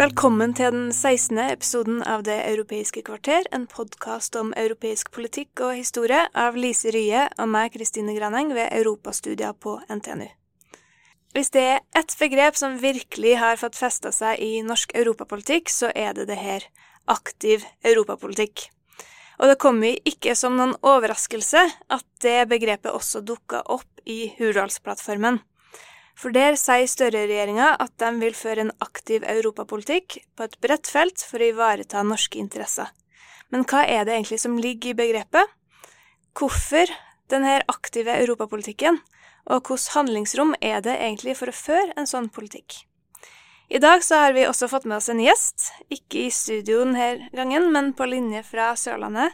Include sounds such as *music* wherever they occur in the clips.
Velkommen til den 16. episoden av Det europeiske kvarter, en podkast om europeisk politikk og historie av Lise Rye og meg, Kristine Graneng, ved Europastudier på NTNU. Hvis det er ett begrep som virkelig har fått festa seg i norsk europapolitikk, så er det det her aktiv europapolitikk. Og det kommer ikke som noen overraskelse at det begrepet også dukka opp i Hurdalsplattformen. For der sier Støre-regjeringa at de vil føre en aktiv europapolitikk på et bredt felt for å ivareta norske interesser. Men hva er det egentlig som ligger i begrepet? Hvorfor denne aktive europapolitikken, og hvilket handlingsrom er det egentlig for å føre en sånn politikk? I dag så har vi også fått med oss en gjest, ikke i studio denne gangen, men på linje fra Sørlandet.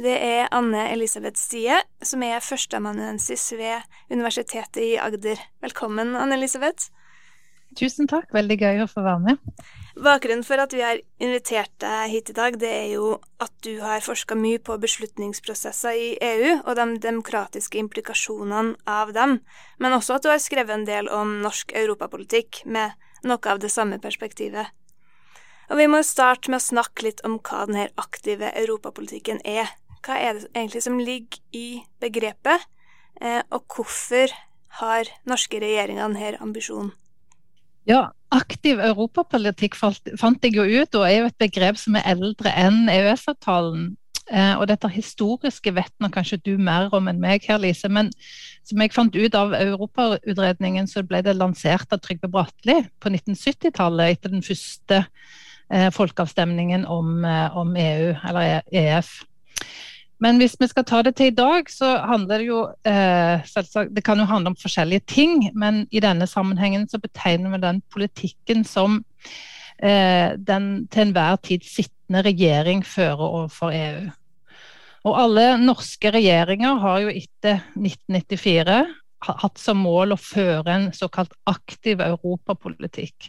Det er Anne Elisabeth Stie, som er førsteamanuensis ved Universitetet i Agder. Velkommen, Anne Elisabeth. Tusen takk, veldig gøy å få være med. Bakgrunnen for at vi har invitert deg hit i dag, det er jo at du har forska mye på beslutningsprosesser i EU og de demokratiske implikasjonene av dem, men også at du har skrevet en del om norsk europapolitikk med noe av det samme perspektivet. Og vi må starte med å snakke litt om hva denne aktive europapolitikken er. Hva er det egentlig som ligger i begrepet, eh, og hvorfor har norske regjeringer denne ambisjonen? Ja, aktiv europapolitikk fant jeg jo ut, og er jo et begrep som er eldre enn EØS-avtalen. Eh, og dette historiske vet nå kanskje du mer om enn meg her, Lise. Men som jeg fant ut av Europautredningen, så ble det lansert av Trygve Bratteli på 1970-tallet etter den første eh, folkeavstemningen om, om EU, eller EF. Men hvis vi skal ta det til i dag, så handler det jo eh, selvsagt Det kan jo handle om forskjellige ting, men i denne sammenhengen så betegner vi den politikken som eh, den til enhver tid sittende regjering fører overfor EU. Og alle norske regjeringer har jo etter 1994 hatt som mål å føre en såkalt aktiv europapolitikk.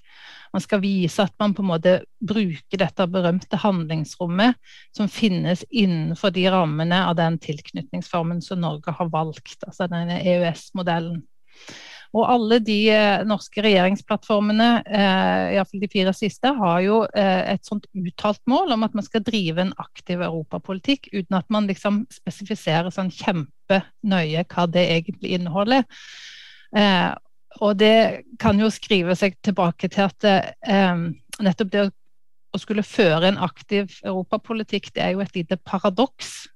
Man skal vise at man på en måte bruker dette berømte handlingsrommet som finnes innenfor de rammene av den tilknytningsformen som Norge har valgt, altså denne EØS-modellen. Og alle de eh, norske regjeringsplattformene, eh, iallfall de fire siste, har jo eh, et sånt uttalt mål om at man skal drive en aktiv europapolitikk, uten at man liksom spesifiserer sånn kjempenøye hva det egentlig inneholder. Eh, og det kan jo skrive seg tilbake til at nettopp det å skulle føre en aktiv europapolitikk, det er jo et lite paradoks,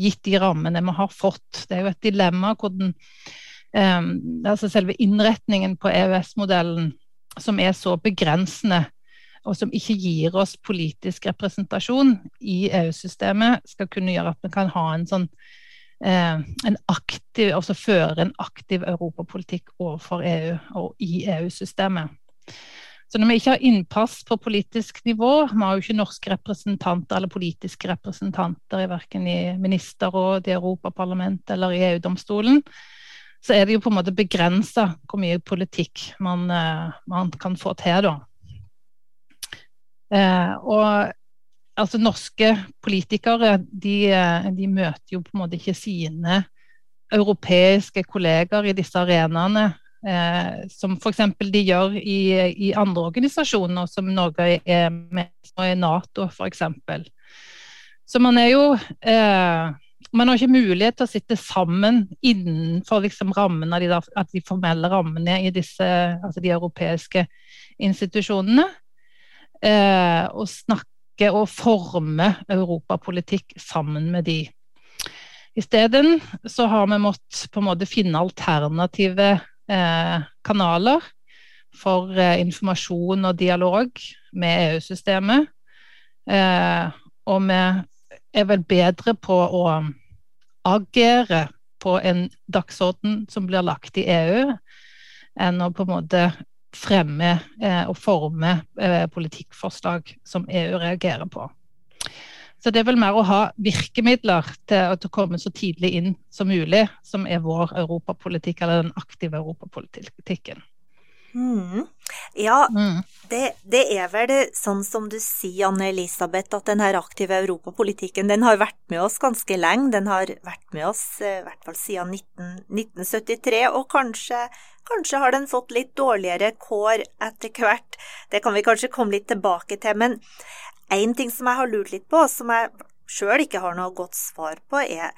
gitt de rammene vi har fått. Det er jo et dilemma hvordan um, altså selve innretningen på EØS-modellen som er så begrensende, og som ikke gir oss politisk representasjon i EU-systemet, skal kunne gjøre at vi kan ha en sånn Eh, en aktiv, altså føre en aktiv europapolitikk overfor EU og i EU-systemet. Så når vi ikke har innpass på politisk nivå, vi har jo ikke norske representanter eller politiske representanter i verken i ministerråd, i Europaparlamentet eller i EU-domstolen, så er det jo på en måte begrensa hvor mye politikk man, eh, man, kan få til da. Eh, og altså Norske politikere de, de, møter jo på en måte ikke sine europeiske kolleger i disse arenaene, eh, som f.eks. de gjør i, i, andre organisasjoner, som Norge er med i Nato f.eks. Så man er jo eh, man har ikke mulighet til å sitte sammen innenfor liksom rammen av de, av de formelle rammene i disse, altså de europeiske institusjonene. Eh, og snakke og forme europapolitikk sammen med de. Isteden så har vi måttet på en måte finne alternative eh, kanaler for eh, informasjon og dialog med EU-systemet. Eh, og vi er vel bedre på å agere på en dagsorden som blir lagt i EU, enn å på en måte fremme eh, og forme eh, politikkforslag som EU reagerer på. Så det er vel mer å ha virkemidler til, å komme så tidlig inn som mulig, som er vår europapolitikk, eller den aktive europapolitikken. Mm. Ja, mm. Det, det, er vel sånn som du sier, Anne Elisabeth, at den her aktive europapolitikken den har vært med oss ganske lenge. Den har vært med oss eh, i hvert fall siden 19, 1973, og kanskje, kanskje har den fått litt dårligere kår etter hvert. Det kan vi kanskje komme litt tilbake til. Men én ting som jeg har lurt litt på, som jeg sjøl ikke har noe godt svar på, er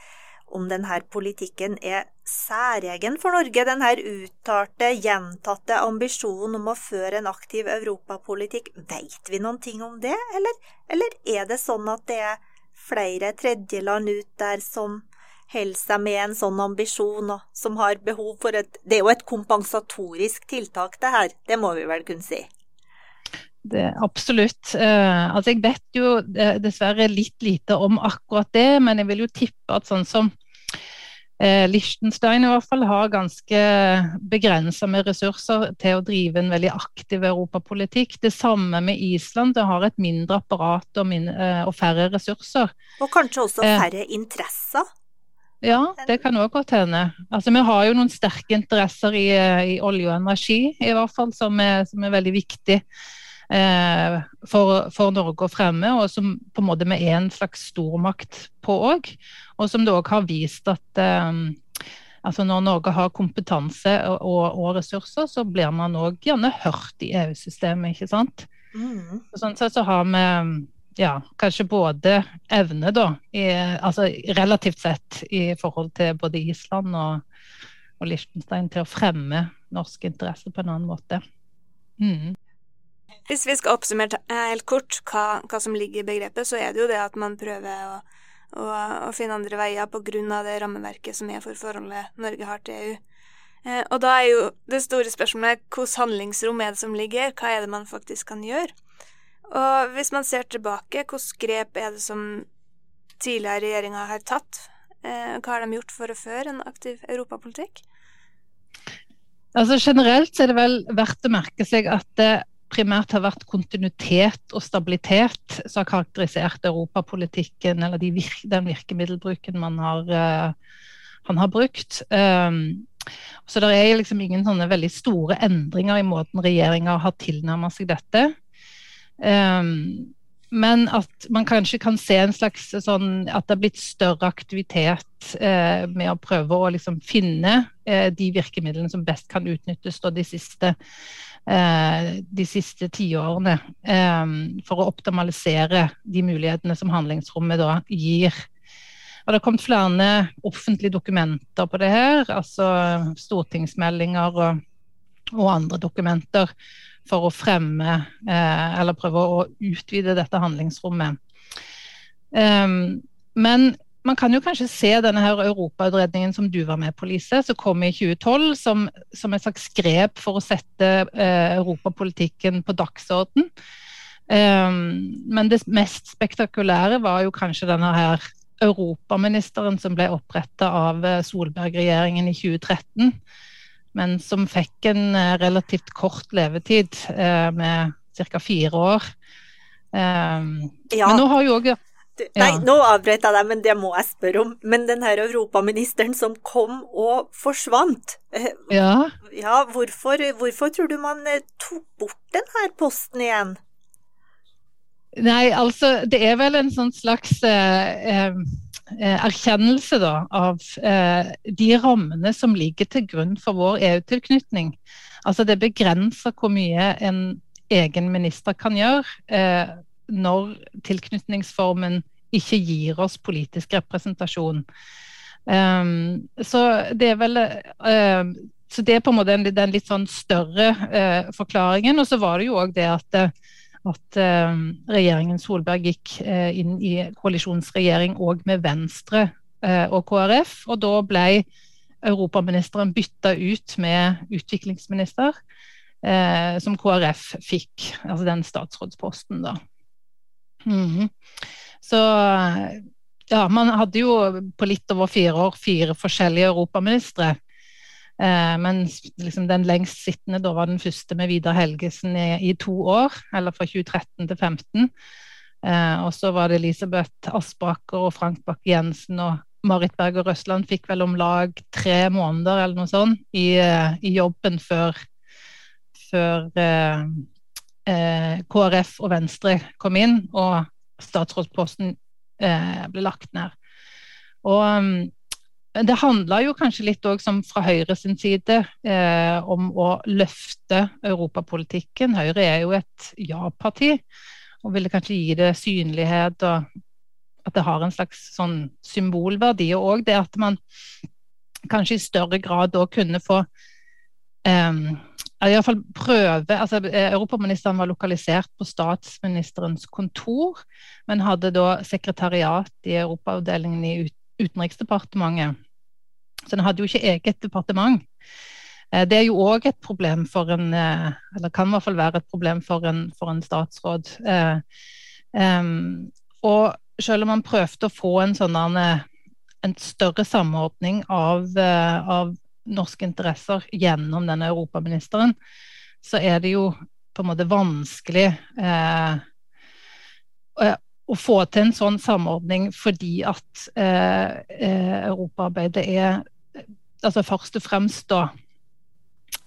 om denne politikken er særegen for Norge, denne uttalte, gjentatte ambisjonen om å føre en aktiv europapolitikk. Vet vi noen ting om det, eller, eller er det sånn at det er flere tredjeland ut der som holder seg med en sånn ambisjon, og som har behov for et Det er jo et kompensatorisk tiltak, det her. Det må vi vel kunne si? Det, absolutt. Uh, altså jeg vet jo uh, dessverre litt lite om akkurat det, men jeg vil jo tippe at sånn som Eh, Liechtenstein i hvert fall har ganske begrensa med ressurser til å drive en veldig aktiv europapolitikk. Det samme med Island. Det har et mindre apparat og, min, eh, og færre ressurser. Og kanskje også eh, færre eh, interesser? Ja, det kan òg godt hende. Altså, vi har jo noen sterke interesser i, i olje og energi, i hvert fall, som er, som er veldig viktig eh, for, for, Norge å fremme, og som på en måte vi er en slags stormakt på òg. Og som det òg har vist at eh, altså når Norge har kompetanse og, og ressurser, så blir man òg gjerne hørt i EU-systemet, ikke sant. Mm. Sånn sett så har vi ja, kanskje både evne, da, i, altså relativt sett i forhold til både Island og, og Liechtenstein, til å fremme norske interesser på en annen måte. Mm. Hvis vi skal oppsummere helt kort hva, hva, som ligger i begrepet, så er det jo det at man prøver å, å, og finne andre veier av det rammeverket som er for forholdet Norge har til EU. Eh, og da er jo det store spørsmålet hvilket handlingsrom er det som ligger her, hva er det man faktisk kan gjøre? Og hvis man ser tilbake, hvilke grep er det som tidligere regjeringer har tatt? Eh, hva har de gjort for å føre en aktiv europapolitikk? Altså Generelt er det vel verdt å merke seg at eh, primært har vært kontinuitet og stabilitet som har karakterisert europapolitikken, eller de virk, den virkemiddelbruken man har, uh, han har brukt. Um, så det er liksom ingen sånne veldig store endringer i måten regjeringa har tilnærmet seg dette. Um, men at man kanskje kan se en slags sånn at det har blitt større aktivitet eh, med å prøve å liksom finne eh, de virkemidlene som best kan utnyttes da, de siste Eh, de siste tiårene eh, for å optimalisere de mulighetene som handlingsrommet da gir. Og det har kommet flere offentlige dokumenter på det her, altså stortingsmeldinger og, og andre dokumenter for å fremme eh, eller prøve å utvide dette handlingsrommet. Men man kan jo kanskje se denne her europautredningen som du var med på, Lise, som kom i 2012, som, som et slags grep for å sette eh, europapolitikken på dagsorden. Um, men det mest spektakulære var jo kanskje denne her europaministeren som ble oppretta av eh, Solberg-regjeringen i 2013, men som fikk en eh, relativt kort levetid, eh, med ca. fire år. Um, ja. Men nå har jo også Nei, ja. nå avbrøt jeg deg, men det må jeg spørre om. Men den her europaministeren som kom og forsvant, eh, ja. ja hvorfor, hvorfor, tror du man eh, tok bort den her posten igjen? Nei, altså det er vel en sånn slags eh, eh, erkjennelse da, av eh, de rammene som ligger til grunn for vår EU-tilknytning. Altså det begrenser hvor mye en egen minister kan gjøre. Eh, når tilknytningsformen ikke gir oss politisk representasjon. Um, så det er vel uh, så det er på en måte den, den litt sånn større uh, forklaringen. Og så var det jo òg det at, at uh, regjeringen Solberg gikk uh, inn i koalisjonsregjering òg med Venstre og KrF. Og da ble europaministeren bytta ut med utviklingsminister, som KrF fikk. Altså den statsrådsposten, da. Mm. Så ja, man hadde jo på litt over fire år fire forskjellige europaministre. Eh, men liksom den lengst sittende da var den første med Vidar Helgesen i, i to år, eller fra 2013 til 2015. Eh, og så var det Elisabeth Aspaker og Frank Bakke-Jensen og Marit Berger Røsland fikk vel om lag tre måneder eller noe sånt i, eh, i jobben før, før eh, KrF og Venstre kom inn og statsrådsposten eh, ble lagt ned. Og um, det handla jo kanskje litt òg, som fra Høyre sin side, eh, om å løfte europapolitikken. Høyre er jo et ja-parti, og ville kanskje gi det synlighet og at det har en slags sånn symbolverdi. Og òg det at man kanskje i større grad da kunne få um, Iallfall prøve altså Europaministeren var lokalisert på statsministerens kontor, men hadde da sekretariat i europaavdelingen i Utenriksdepartementet. Så den hadde jo ikke eget departement. Eh, det er jo òg et problem for en eh, Eller kan i hvert fall være et problem for en, for en statsråd. Um, og selv om man prøvde å få en sånn en større samordning av, av, norske interesser gjennom denne europaministeren, så er det jo på en måte vanskelig eh, å få til en sånn samordning fordi at eh, europaarbeidet er altså først og fremst da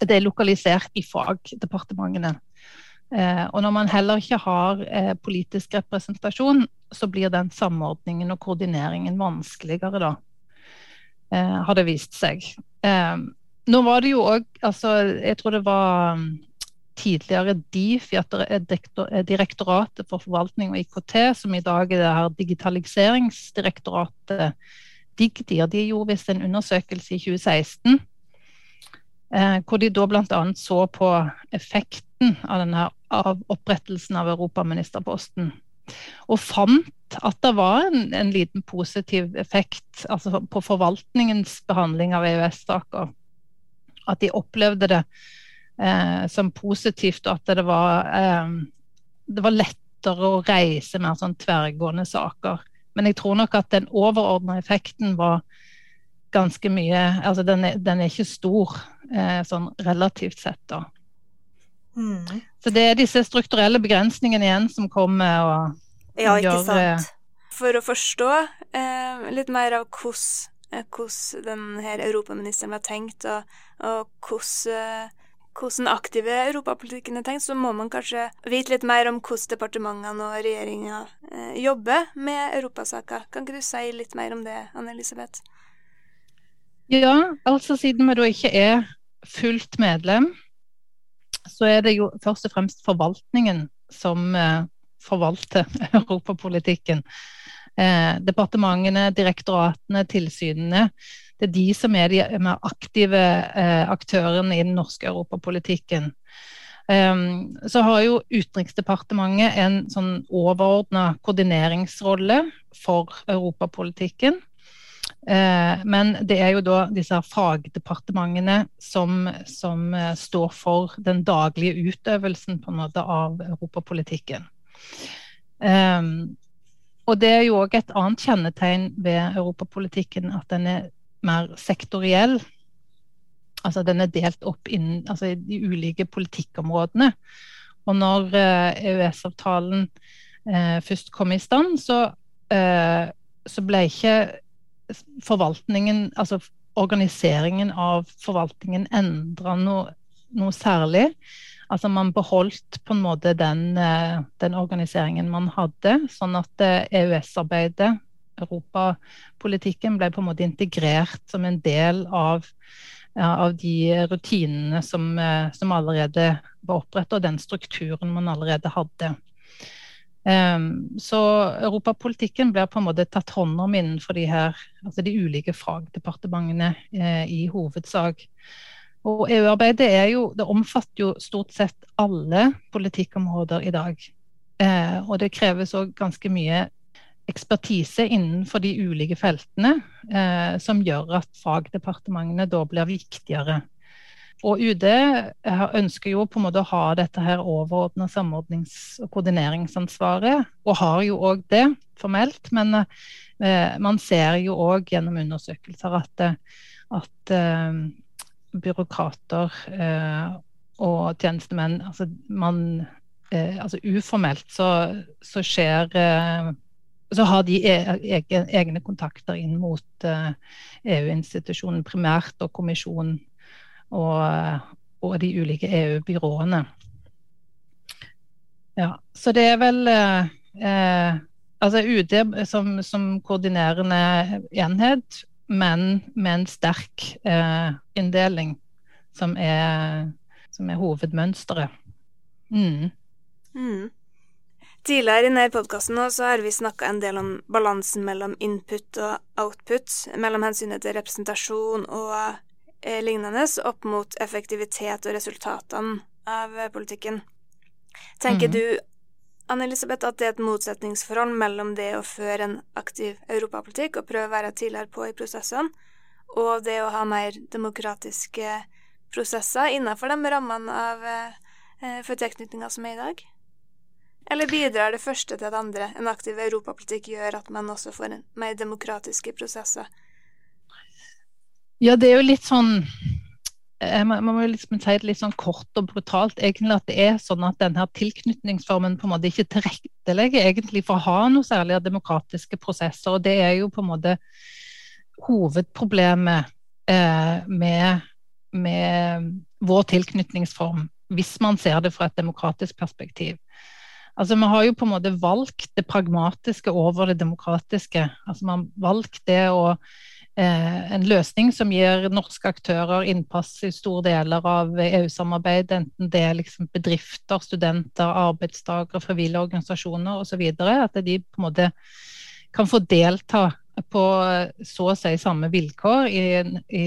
det er lokalisert i fagdepartementene. Eh, og når man heller ikke har eh, politisk representasjon, så blir den samordningen og koordineringen vanskeligere, da. Eh, har det vist seg. nå var det jo òg altså, Jeg tror det var mm, tidligere DIF, Direktoratet for forvaltning og IKT, som i dag er det her digitaliseringsdirektoratet Digdir. De gjorde visst en undersøkelse i 2016 Eh, hvor de da bl.a. så på effekten av, denne, av opprettelsen av europaministerposten. Og fant at det var en, en liten positiv effekt altså på forvaltningens behandling av EØS-saker. At de opplevde det eh, som positivt, og at det var, eh, det var lettere å reise mer sånn tverrgående saker. Men jeg tror nok at den overordna effekten var ganske mye Altså den er, den er ikke stor eh, sånn relativt sett, da. Mm. Så det er disse strukturelle begrensningene igjen som kommer og, ja, ikke gjør sant. Eh, For å forstå eh, litt mer av hvordan eh, hvordan denne europaministeren var tenkt, og, og hvordan, hvordan aktive europapolitikken er tenkt, så må man kanskje vite litt mer om hvordan departementene og regjeringa eh, jobber med europasaker. Kan ikke du si litt mer om det, Anne Elisabeth? Ja, altså siden vi da ikke er fullt medlem, så er det jo først og fremst forvaltningen som eh, forvalter *laughs* europapolitikken. Eh, departementene, direktoratene, tilsynene. Det er de som er de mer aktive eh, aktørene i den norske europapolitikken. Um, så har jo Utenriksdepartementet en sånn overordna koordineringsrolle for europapolitikken. Eh, men det er jo da disse fagdepartementene som, som eh, står for den daglige utøvelsen på en måte av europapolitikken. Um, og det er jo òg et annet kjennetegn ved europapolitikken at den er mer sektoriell. Altså den er delt opp innen altså de ulike politikkområdene. Og når EØS-avtalen uh, først kom i stand, så, så ble ikke forvaltningen, altså organiseringen av forvaltningen endra noe, noe, særlig. Altså Man beholdt på en måte den, eh, den organiseringen man hadde, sånn at EØS-arbeidet, eh, e europapolitikken, ble på en måte integrert som en del av, av de rutinene som, eh, som allerede var opprettet, og den strukturen man allerede hadde. Um, så europapolitikken blir på en måte tatt hånd om innenfor de her, altså de ulike fagdepartementene eh, i hovedsak. Og EU-arbeidet er jo, det omfatter jo stort sett alle politikkområder i dag. Eh, og det kreves òg ganske mye ekspertise innenfor de ulike feltene, eh, som gjør at fagdepartementene da blir viktigere. Og UD ønsker jo på en måte å ha dette her overordna samordnings- og koordineringsansvaret, og har jo òg det formelt. Men eh, man ser jo òg gjennom undersøkelser at, at eh, byråkrater eh, og tjenestemenn altså man eh, altså Uformelt så, så skjer eh, så har de e, egne kontakter inn mot eh, EU-institusjonen primært, og kommisjonen og, og de ulike EU-byråene. Ja, så det er vel eh, eh altså UD som, som, koordinerende enhet, men med en sterk eh, inndeling, som er, som er hovedmønsteret. Mm. Mm. Tidligere i denne podkasten har vi snakka en del om balansen mellom input og output, mellom hensynet til representasjon og lignende, opp mot effektivitet og resultatene av eh, politikken. Tenker mm. du Anne-Elisabeth, at det er et motsetningsforhold mellom det å føre en aktiv europapolitikk og prøve å være tidligere på i prosessene, og det å ha mer demokratiske prosesser innenfor de rammene av eh, eh for tilknytninga som er i dag? Eller bidrar det første til det andre? En aktiv europapolitikk gjør at man også får mer demokratiske prosesser? Ja, det er jo litt sånn eh, man må liksom si det litt sånn kort og brutalt egentlig at det er sånn at denne tilknytningsformen på en måte ikke tilrettelegger egentlig for å ha noe særlig av demokratiske prosesser. og Det er jo på en måte hovedproblemet eh, med, med vår tilknytningsform, hvis man ser det fra et demokratisk perspektiv. Altså, Vi har jo på en måte valgt det pragmatiske over det demokratiske. Altså, Man har valgt det å En løsning som gir norske aktører innpass i store deler av EU-samarbeidet, enten det er liksom bedrifter, studenter, arbeidstakere, frivillige organisasjoner osv. At de på en måte kan få delta på så å si samme vilkår i, i,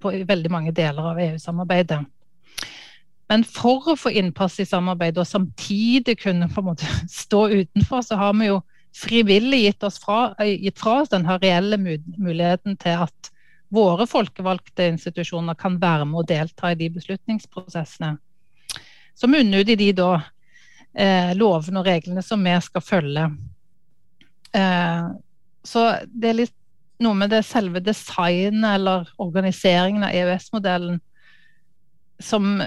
på, i veldig mange deler av EU-samarbeidet. Men for å få innpass i samarbeidet og samtidig kunne på en måte *laughs* stå utenfor, så har vi jo frivillig gitt, oss fra, gitt fra oss den reelle muligheten til at våre folkevalgte institusjoner kan være med og delta i de beslutningsprosessene. Som munner ut i de da, eh, lovene og reglene som vi skal følge. Eh, så det er litt noe med det selve designet eller organiseringen av EØS-modellen som,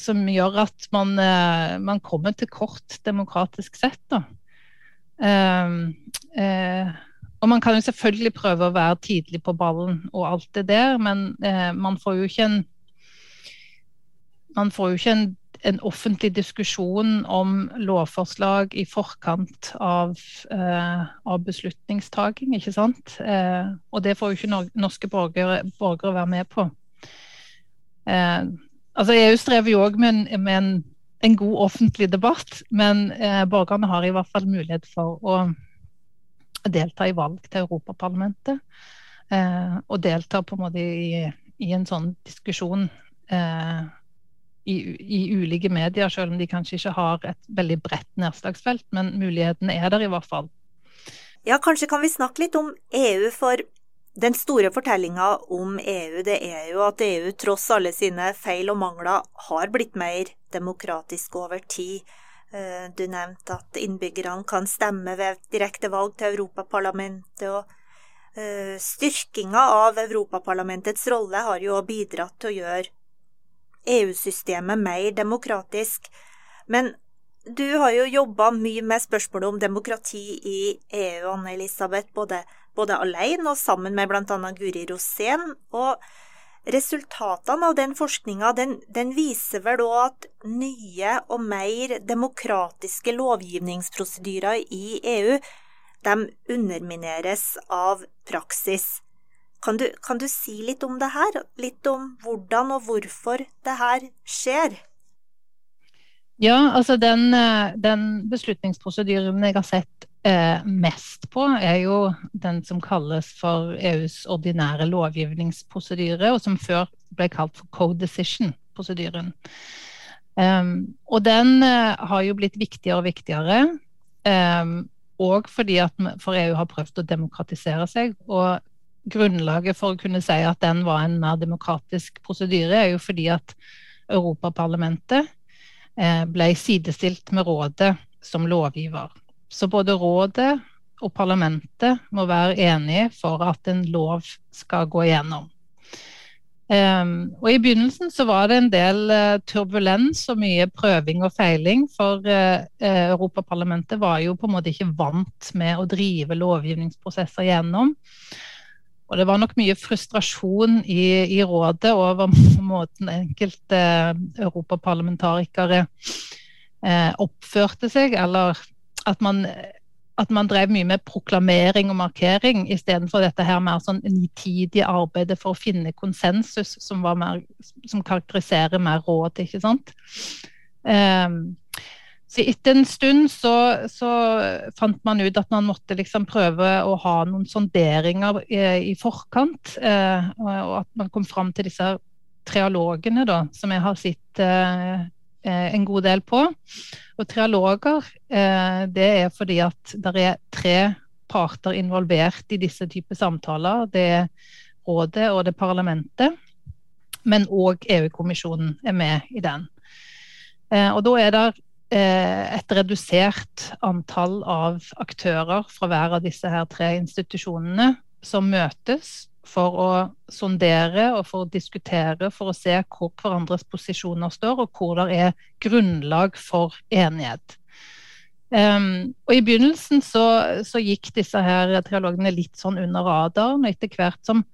som, gjør at man, eh, man, kommer til kort demokratisk sett. Da. Eh, eh, og man kan jo selvfølgelig prøve å være tidlig på ballen og alt det der, men eh, man får jo ikke en man får jo ikke en, en, offentlig diskusjon om lovforslag i forkant av, eh, av beslutningstaking, ikke sant. Eh, og det får jo ikke norske borgere, borgere være med på. Eh, Altså EU strever jo òg med, med en, en, god offentlig debatt, men eh, borgerne har i hvert fall mulighet for å delta i valg til Europaparlamentet. Eh, og delta på en måte i, i en sånn diskusjon eh, i, i, ulike medier, selv om de kanskje ikke har et veldig bredt nedslagsfelt. Men mulighetene er der i hvert fall. Ja, kanskje kan vi snakke litt om EU, for den store fortellinga om EU det er jo at EU tross alle sine feil og mangler har blitt mer demokratisk over tid. Eh, du nevnte at innbyggerne kan stemme ved direkte valg til Europaparlamentet. og eh, Styrkinga av Europaparlamentets rolle har jo bidratt til å gjøre EU-systemet mer demokratisk. Men du har jo jobba mye med spørsmålet om demokrati i EU, Anne-Elisabeth, både både alene og sammen med bl.a. Guri Rosén. Og resultatene av den forskninga den, den, viser vel òg at nye og mer demokratiske lovgivningsprosedyrer i EU de undermineres av praksis. Kan du, kan du si litt om det her? Litt om hvordan og hvorfor det her skjer? Ja, altså den, eh, den beslutningsprosedyren jeg har sett eh, mest på, er jo den som kalles for EUs ordinære lovgivningsprosedyre, og som før ble kalt for co-decision-prosedyren. Um, og den uh, har jo blitt viktigere og viktigere. Um, fordi at for EU har prøvd å demokratisere seg. Og grunnlaget for å kunne si at den var en mer demokratisk prosedyre, er jo fordi at Europaparlamentet ble sidestilt med Rådet som lovgiver. Så både rådet og parlamentet må være enige for at en lov skal gå igjennom. Um, og I begynnelsen så var det en del uh, turbulens og mye prøving og feiling. For uh, Europaparlamentet var jo på en måte ikke vant med å drive lovgivningsprosesser gjennom. Og det var nok mye frustrasjon i, i rådet over *laughs* måten enkelte europaparlamentarikere eh, oppførte seg, eller at man at man drev mye med proklamering og markering istedenfor dette her mer sånn nitidige arbeidet for å finne konsensus, som, mer, som karakteriserer mer råd, ikke sant. Um, etter en stund så, så, fant man ut at man måtte liksom prøve å ha noen sonderinger i, i forkant, Eh, og at man kom fram til disse trialogene da, som jeg har sett uh, Eh, en god del på. Og trialoger, eh, det er fordi at det er tre parter involvert i disse typer samtaler. Det er rådet og det parlamentet, men òg EU-kommisjonen er med i den. Eh, og da er det et redusert antall av aktører fra hver av disse her tre institusjonene som møtes for å sondere og for å diskutere, for å se hvor hverandres posisjoner står, og hvor det er grunnlag for enighet. Um, og I begynnelsen så, så, gikk disse her trialogene litt sånn under radaren. og Etter hvert som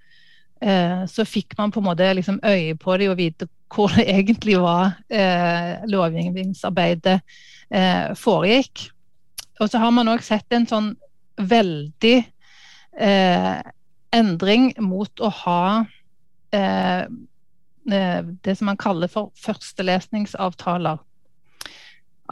så fikk man på en måte liksom øye på det og vite hvor det *laughs* egentlig var eh, lovgivningsarbeidet eh, foregikk. Og så har man òg sett en sånn veldig endring mot å ha eh, eh, det som man kaller for førstelesningsavtaler.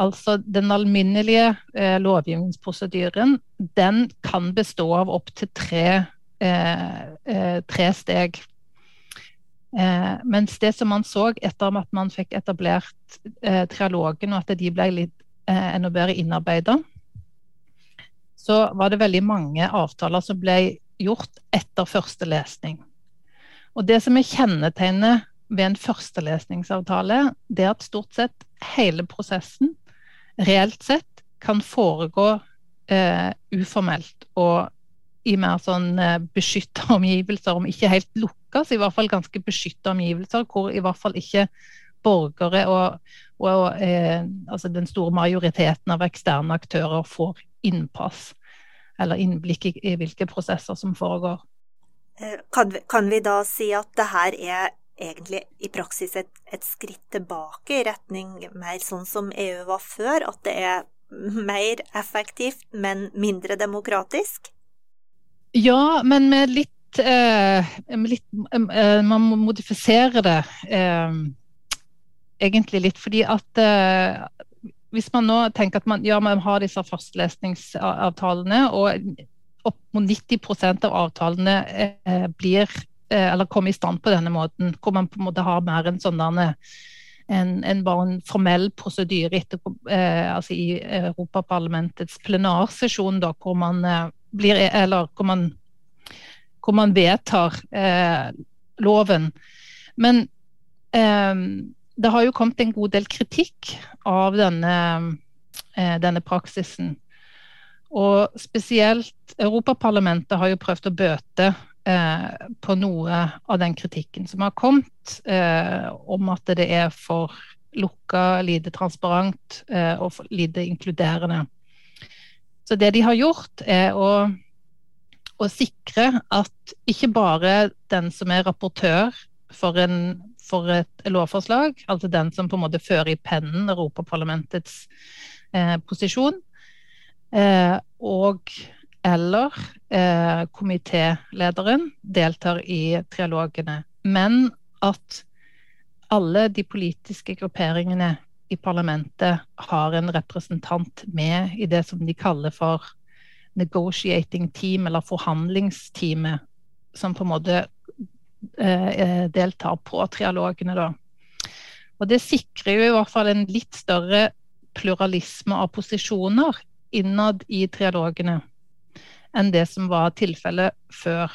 Altså den alminnelige eh, lovgivningsprosedyren, den kan bestå av opptil tre, eh, eh, tre steg. Eh, mens det som man så etter at man fikk etablert eh, trialogen, og at de ble litt enda bedre innarbeida, så var det veldig mange avtaler som ble gjort etter første lesning. Og Det som er kjennetegnet ved en førstelesningsavtale, det er at stort sett hele prosessen reelt sett kan foregå eh, uformelt og i mer sånn eh, beskytta *laughs* omgivelser, om ikke helt lukka, så i hvert fall ganske beskytta omgivelser, hvor i hvert fall ikke borgere og, og eh, altså den store majoriteten av eksterne aktører får innpass eller innblikk i, i hvilke prosesser som foregår. Eh, kan vi, kan vi, da si at det her er egentlig i praksis et, et, skritt tilbake i retning mer sånn som EU var før? At det er mer effektivt, men mindre demokratisk? Ja, men med litt, eh, litt eh, Man må modifisere det eh, egentlig litt. Fordi at eh, hvis man nå tenker at man, ja, man har disse fastlesningsavtalene, og opp mot 90% av avtalene eh, blir eh, eller kommer i stand på denne måten, hvor man på en måte har mer en sånn en, en, bare en formell prosedyre altså i Europaparlamentets plenarsesjon, da, hvor man blir Eller hvor man, hvor man vedtar eh, loven. Men eh, det har jo kommet en god del kritikk av denne, eh, denne praksisen. Og spesielt Europaparlamentet har jo prøvd å bøte eh, på noe av den kritikken som har kommet, eh, om at det er for lukka, lite transparent eh, og lite inkluderende. Så det de har gjort, er å, å sikre at ikke bare den som er rapportør for en for et lovforslag, altså den som på en måte fører i pennen Europaparlamentets eh, posisjon, eh, og eller eh, komitélederen deltar i trialogene. Men at alle de politiske grupperingene i parlamentet har en representant med i det som de kaller for negotiating team, eller forhandlingsteamet, som på en måte Eh, eh, deltar på trialogene. Da. Og Det sikrer jo i hvert fall en litt større pluralisme av posisjoner innad i trialogene enn det som var tilfellet før.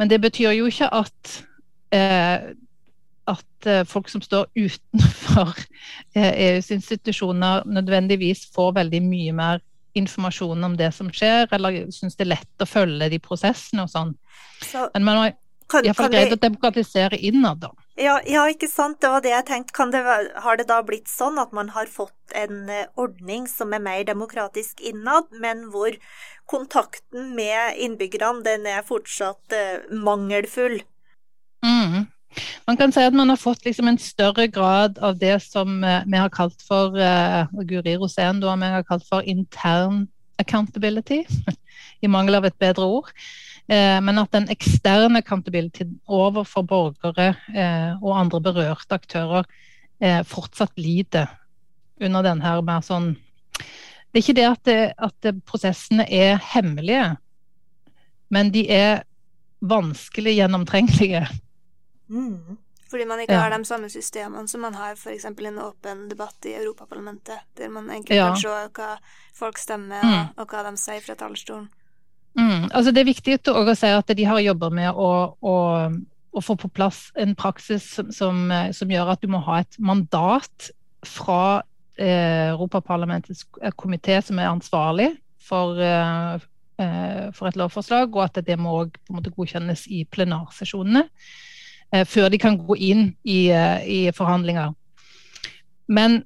Men det betyr jo ikke at, eh, at eh, folk som står utenfor *laughs* eh, EUs institusjoner, nødvendigvis får veldig mye mer informasjon om det som skjer, eller syns det er lett å følge de prosessene og sånn. Så, Men man har Iallfall greid å demokratisere innad, da. Ja, ja, ikke sant. Det var det jeg tenkte. Det, har det da blitt sånn at man har fått en eh, ordning som er mer demokratisk innad, men hvor kontakten med innbyggerne den er fortsatt mangelfull? Mm. Man kan si at man har fått liksom en større grad av det som uh, vi har kalt for uh, Guri Rosén, da, vi har kalt for intern accountability, *laughs* i mangel av et bedre ord. Eh, men at den eksterne accountability overfor borgere eh, og andre berørte aktører eh, fortsatt lider under den her mer sånn Det er ikke det at, det, at prosessene er hemmelige, men de er vanskelig gjennomtrengelige. Mm. Fordi man ikke ja. har de samme systemene som man har f.eks. en åpen debatt i Europaparlamentet, der man egentlig ja. kan se hva folk stemmer, mm. og, og hva de sier fra talerstolen. Mm, altså det er viktig å si at de har jobber med å, å, å, få på plass en praksis som, som, som, gjør at du må ha et mandat fra eh, Europaparlamentets komité som er ansvarlig for, eh, eh for, et lovforslag, og at det må godkjennes i plenarsesjonene eh, før de kan gå inn i, eh, i forhandlinger. Men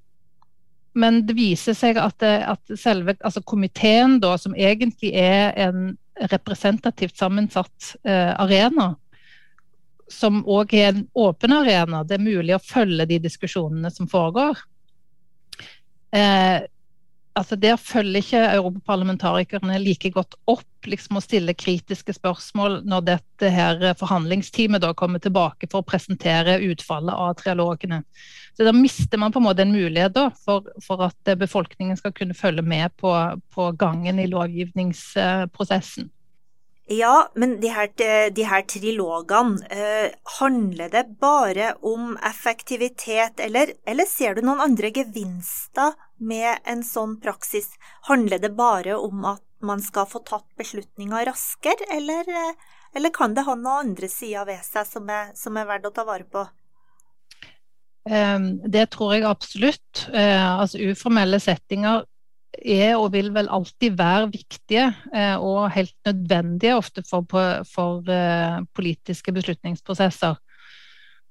men det viser seg at, at selve altså komiteen, da, som egentlig er en representativt sammensatt eh, arena, som òg er en åpen arena, det er mulig å følge de diskusjonene som foregår. Eh, altså Der følger ikke europaparlamentarikerne like godt opp liksom, å stille kritiske spørsmål når dette her forhandlingsteamet da kommer tilbake for å presentere utfallet av trialogene. Så Da mister man på en måte en mulighet da, for, for at befolkningen skal kunne følge med på, på gangen i lovgivningsprosessen. Ja, men de her, de her trilogene, eh, handler det bare om effektivitet, eller, eller, ser du noen andre gevinster med en sånn praksis? Handler det bare om at man skal få tatt beslutninger raskere, eller, eller kan det ha noen andre sider ved seg som er, som er verdt å ta vare på? Ehm, det tror jeg absolutt. Eh, altså Uformelle settinger er og vil vel alltid være viktige eh, og helt nødvendige ofte for, for uh, politiske beslutningsprosesser.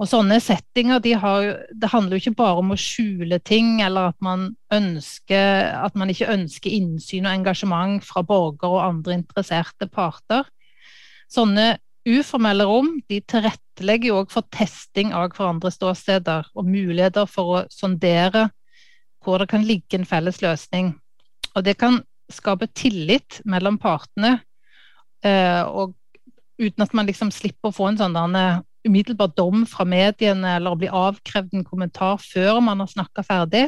Og sånne settinger de har, Det handler jo ikke bare om å skjule ting, eller at man, ønsker, at man ikke ønsker innsyn og engasjement fra borgere og andre interesserte parter. Sånne uformelle rom de tilrettelegger jo også for testing av hverandres ståsteder og muligheter for å sondere hvor det kan ligge en felles løsning. Og det kan skape tillit mellom partene, eh, og uten at man liksom slipper å få en sånn umiddelbar dom fra mediene eller å bli avkrevd en kommentar før man har snakka ferdig.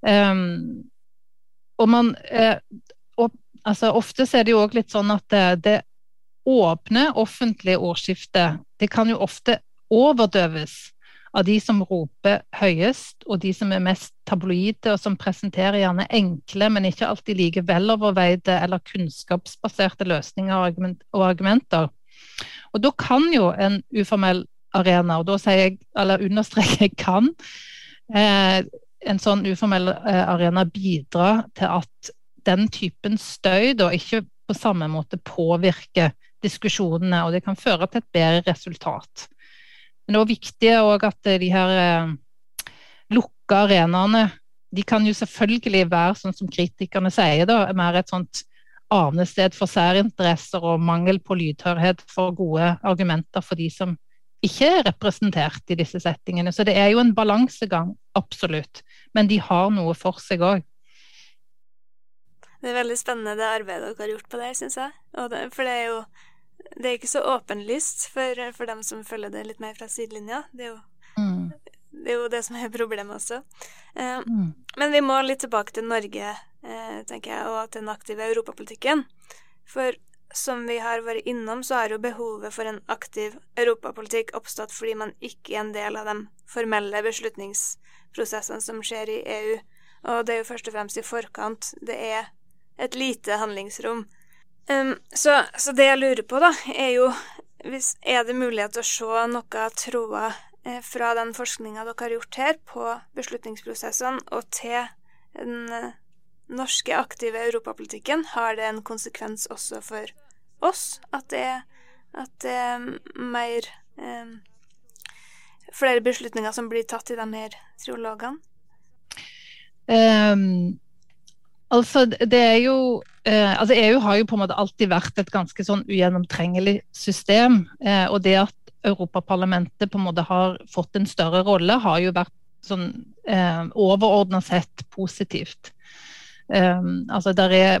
Um, og man eh, og, altså, Ofte er det jo òg litt sånn at det, det åpne offentlige ordskiftet det kan jo ofte overdøves av de som roper høyest, og de som er mest tabloide, og som presenterer gjerne enkle, men ikke alltid like veloverveide eller kunnskapsbaserte løsninger og argumenter. Og da kan jo en uformell arena, og da sier jeg, eller understreker jeg kan, eh, en sånn uformell eh, arena bidra til at den typen støy da ikke på samme måte påvirker diskusjonene, og det kan føre til et bedre resultat. Men det er viktig at de her eh, lukka arenaene de kan jo selvfølgelig være, sånn som kritikerne sier, da, mer et sånt arnested for særinteresser og mangel på lydhørhet for gode argumenter for de som ikke er representert i disse settingene. Så det er jo en balansegang, absolutt. Men de har noe for seg òg. Det er veldig spennende det arbeidet dere har gjort på det, syns jeg. Det, for det er jo det er ikke så åpenlyst for, for, dem som følger det litt mer fra sidelinja. Det er jo, mm. det, er jo det, som er problemet også. Eh, mm. Men vi må litt tilbake til Norge, eh, tenker jeg, og til den aktive europapolitikken. For som vi har vært innom, så har jo behovet for en aktiv europapolitikk oppstått fordi man ikke er en del av de formelle beslutningsprosessene som skjer i EU. Og det er jo først og fremst i forkant det er et lite handlingsrom Um, så, så, det jeg lurer på, da, er jo hvis, Er det mulighet til å se noe tråder eh, fra den forskninga dere har gjort her, på beslutningsprosessene og til den eh, norske aktive europapolitikken? Har det en konsekvens også for oss at, det, At er mer eh, Flere beslutninger som blir tatt i de her triologene? Um, altså, det er jo Eh, altså EU har jo på en måte alltid vært et ganske sånn ugjennomtrengelig system. Eh, og det at Europaparlamentet på en måte har fått en større rolle, har jo vært sånn eh, overordna sett positivt. Eh, altså der er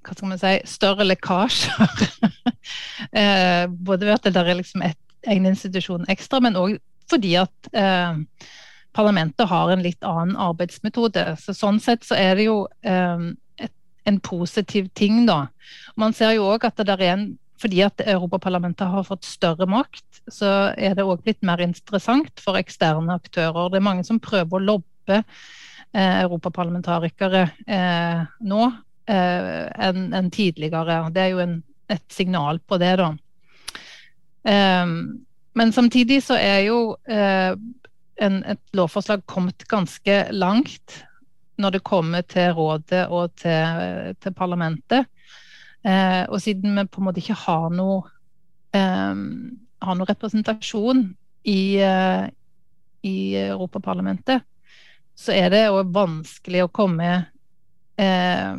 hva skal man si, større lekkasjer. *laughs* eh, både ved at det er liksom et, en institusjon ekstra, men òg fordi at eh, parlamentet har en litt annen arbeidsmetode. Så Sånn sett så er det jo um, et, en positiv ting, da. Man ser jo òg at det er en fordi at Europaparlamentet har fått større makt, så er det òg blitt mer interessant for eksterne aktører. Det er mange som prøver å lobbe eh, europaparlamentarikere eh, nå eh, enn en tidligere. Det er jo en, et signal på det, da. Um, men samtidig så er jo eh, en, et lovforslag kommet ganske langt når det kommer til rådet og til, til parlamentet. Eh, og siden vi på en måte ikke har noe, eh, har noe representasjon i, eh, i Europaparlamentet, så er det òg vanskelig å komme eh,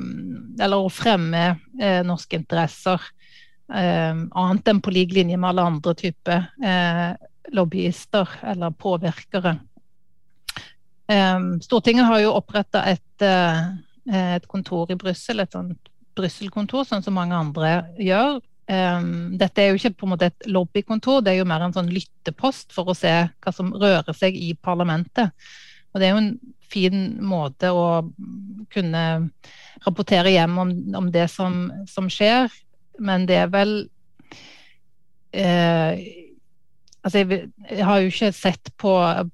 Eller å fremme eh, norske interesser Eh, annet enn på lik linje med alle andre typer eh, lobbyister eller påvirkere. Eh, Stortinget har jo oppretta et, et, kontor i Brussel, et sånt Brussel-kontor, sånn som mange andre gjør. Dette er jo ikke på en måte et lobbykontor, det er jo mer en sånn lyttepost for å se hva som rører seg i parlamentet. Og Det er jo en fin måte å kunne rapportere hjem om, om det som, som skjer men det er vel eh, Altså, jeg, jeg, har jo ikke sett på,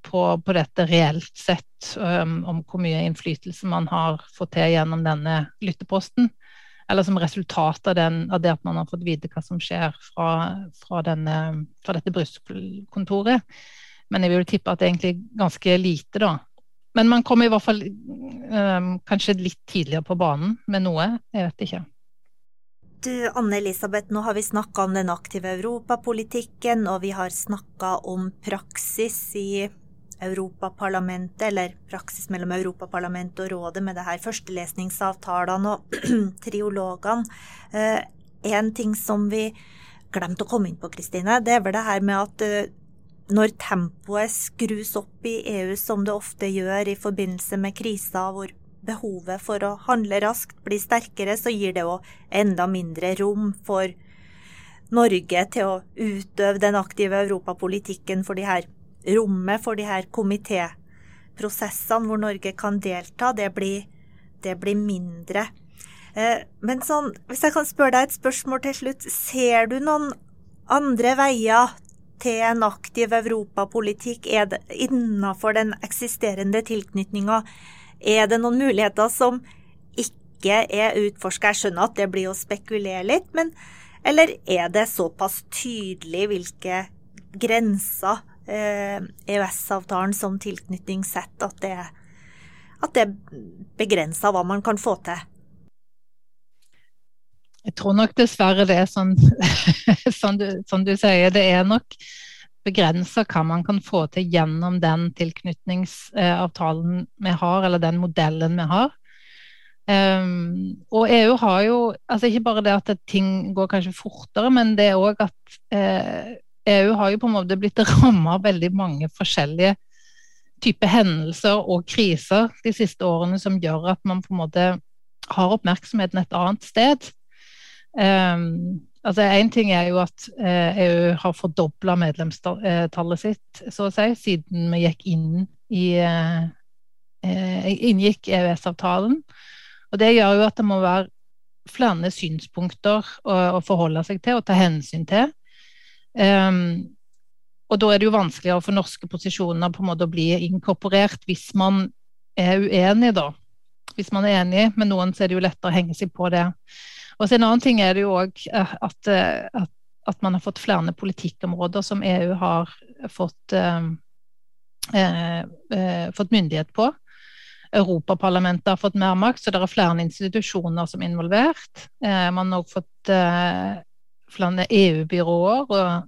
på, på dette reelt sett, um, om hvor mye innflytelse man har fått til gjennom denne lytteposten. Eller som resultat av, den, av det at man har fått vite hva som skjer fra, fra, denne, fra dette Brussel-kontoret. Men jeg vil tippe at det er egentlig ganske lite, da. Men man kommer i hvert fall um, kanskje litt tidligere på banen med noe. Jeg vet ikke. Du, Anne-Elisabeth, nå har vi snakka om den aktive europapolitikken, og vi har snakka om praksis i Europaparlamentet, eller praksis mellom Europaparlamentet og rådet med det her førstelesningsavtalene og *clears throat* triologene. Eh, en ting som vi glemte å komme inn på, Kristine, det er vel det her med at eh, når tempoet skrus opp i EU, som det ofte gjør i forbindelse med kriser hvor behovet for å handle raskt blir sterkere, så gir det òg enda mindre rom for Norge til å utøve den aktive europapolitikken for de her rommet for de her komitéprosessene hvor Norge kan delta, det blir, det blir mindre. Eh, men sånn, hvis jeg kan spørre deg et spørsmål til slutt, ser du noen andre veier til en aktiv europapolitikk innenfor den eksisterende tilknytninga er det noen muligheter som ikke er utforska? Jeg skjønner at det blir å spekulere litt, men eller er det såpass tydelig hvilke grenser eh, EØS-avtalen som tilknytning setter, at det, at det begrenser hva man kan få til? Jeg tror nok dessverre det er sånn *laughs* som, du, som du sier. Det er nok begrenser hva man kan få til gjennom den tilknytningsavtalen vi har, eller den modellen vi har. Um, og EU har jo altså Ikke bare det at ting går kanskje fortere, men det er òg at eh, EU har jo på en måte blitt rammet av veldig mange forskjellige typer hendelser og kriser de siste årene som gjør at man på en måte har oppmerksomheten et annet sted. Um, Altså Én ting er jo at eh, EU har fordobla medlemstallet sitt, så å si, siden vi gikk inn i eh, eh, inngikk EØS-avtalen. Og Det gjør jo at det må være flere synspunkter å, å forholde seg til og ta hensyn til. Um, og da er det jo vanskeligere for norske posisjoner på en måte å bli inkorporert hvis man er uenig, da. Hvis man er enig med noen, så er det jo lettere å henge seg på det. Og så En annen ting er det jo òg eh, at, eh, at, at, man har fått flere politikkområder som EU har fått, eh, eh, fått myndighet på. Europaparlamentet har fått mer makt, så det er flere institusjoner som er involvert. Eh, man har også fått, eh, flere EU-byråer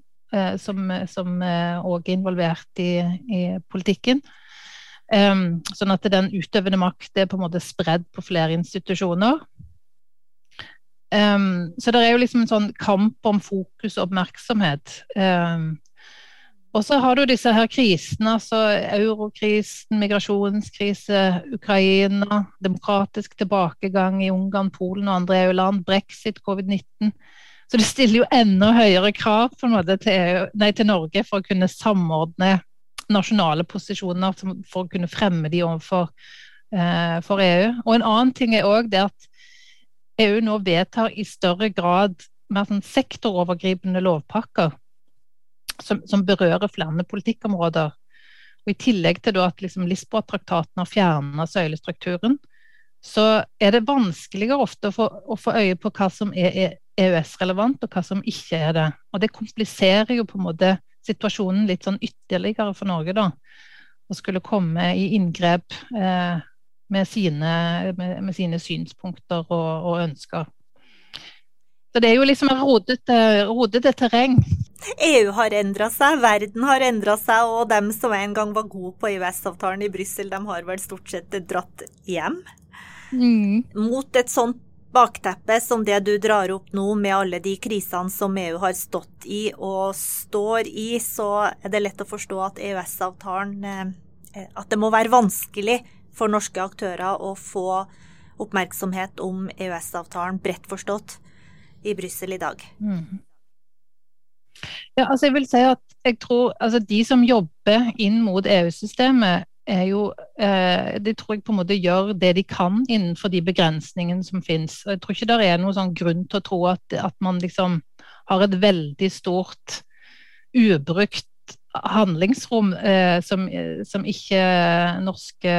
som også er involvert i, i politikken. Um, sånn at den utøvende makt er på en måte spredd på flere institusjoner. Um, så det er jo liksom en sånn kamp om fokus og oppmerksomhet. Um, og så har du disse her krisene, altså eurokrisen, migrasjonskrise, Ukraina, demokratisk tilbakegang i Ungarn, Polen og andre EU-land, brexit, covid-19. Så det stiller jo enda høyere krav måte til, EU, nei, til Norge for å kunne samordne nasjonale posisjoner for å kunne fremme de overfor eh, EU. Og En annen ting er også det at EU nå vedtar i større grad mer sånn sektorovergripende lovpakker som, som, berører flere politikkområder. Og I tillegg til at liksom Lisboa-traktaten har fjerna søylestrukturen, så er det vanskeligere ofte å få, å få, øye på hva som er EØS-relevant, og hva som ikke er det. Og Det kompliserer jo på en måte situasjonen litt sånn ytterligere for Norge, da. Å skulle komme i inngrep eh, med, sine, med, med, sine, synspunkter og, og, ønsker. Så det er jo liksom en rodete, terreng. EU har endra seg, verden har endra seg, og dem som en gang var gode på EØS-avtalen i Brussel, de har vel stort sett dratt hjem. Mm. Mot et sånt bakteppe som det du drar opp nå, med alle de krisene som EU har stått i og står i, så er det lett å forstå at EØS-avtalen eh, At det må være vanskelig for norske aktører å få oppmerksomhet om EØS-avtalen bredt forstått i Brussel i dag. Mm. Ja, altså jeg vil si at jeg tror altså De som jobber inn mot EU-systemet, er jo eh, De tror jeg på en måte gjør det de kan innenfor de begrensningene som finnes. Jeg tror ikke det er noen sånn grunn til å tro at, at man liksom har et veldig stort ubrukt handlingsrom eh, som, som, ikke norske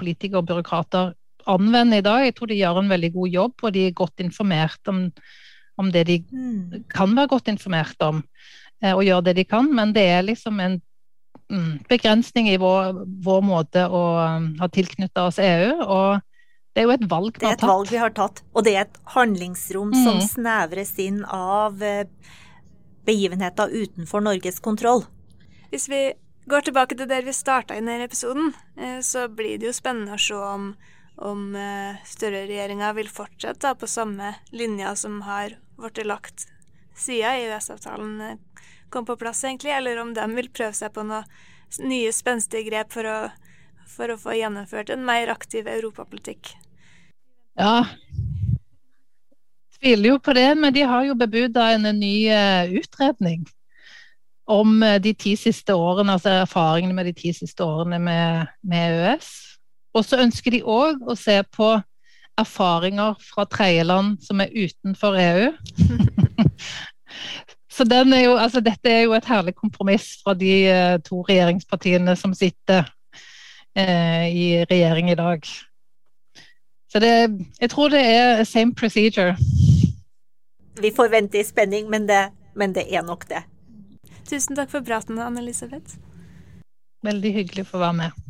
politikere og byråkrater anvender i dag. Jeg tror de gjør en veldig god jobb, og de er godt informert om, om det de mm. kan være godt informert om, eh, og gjør det de kan. Men det er liksom en mm, begrensning i vår, vår, måte å um, ha tilknytta oss EU. og det er jo et valg vi har tatt. Det er et valg vi har tatt, og det er et handlingsrom mm. som snevres inn av eh, begivenheter utenfor Norges kontroll. Hvis vi går tilbake til der vi starta i denne episoden, eh, så blir det jo spennende å se om, om eh, Støre-regjeringa vil fortsette på samme linja som har blitt lagt siden EØS-avtalen kom på plass, egentlig, eller om de vil prøve seg på noen nye spenstige grep for å, for å få gjennomført en mer aktiv europapolitikk. Ja, tviler jo på det, men de har jo bebuda en ny utredning om uh, de ti siste årene, altså erfaringene med de ti siste årene med, med EØS. Og så ønsker de òg å se på erfaringer fra tredjeland som er utenfor EU. *laughs* Så er jo, altså, dette er jo et herlig kompromiss fra de uh, to regjeringspartiene som sitter eh, i regjering i dag. Så det, jeg tror det er same procedure. Vi får vente i spenning, men det, men det er nok det. Tusen takk for praten, Anne Elisabeth. Veldig hyggelig å få være med.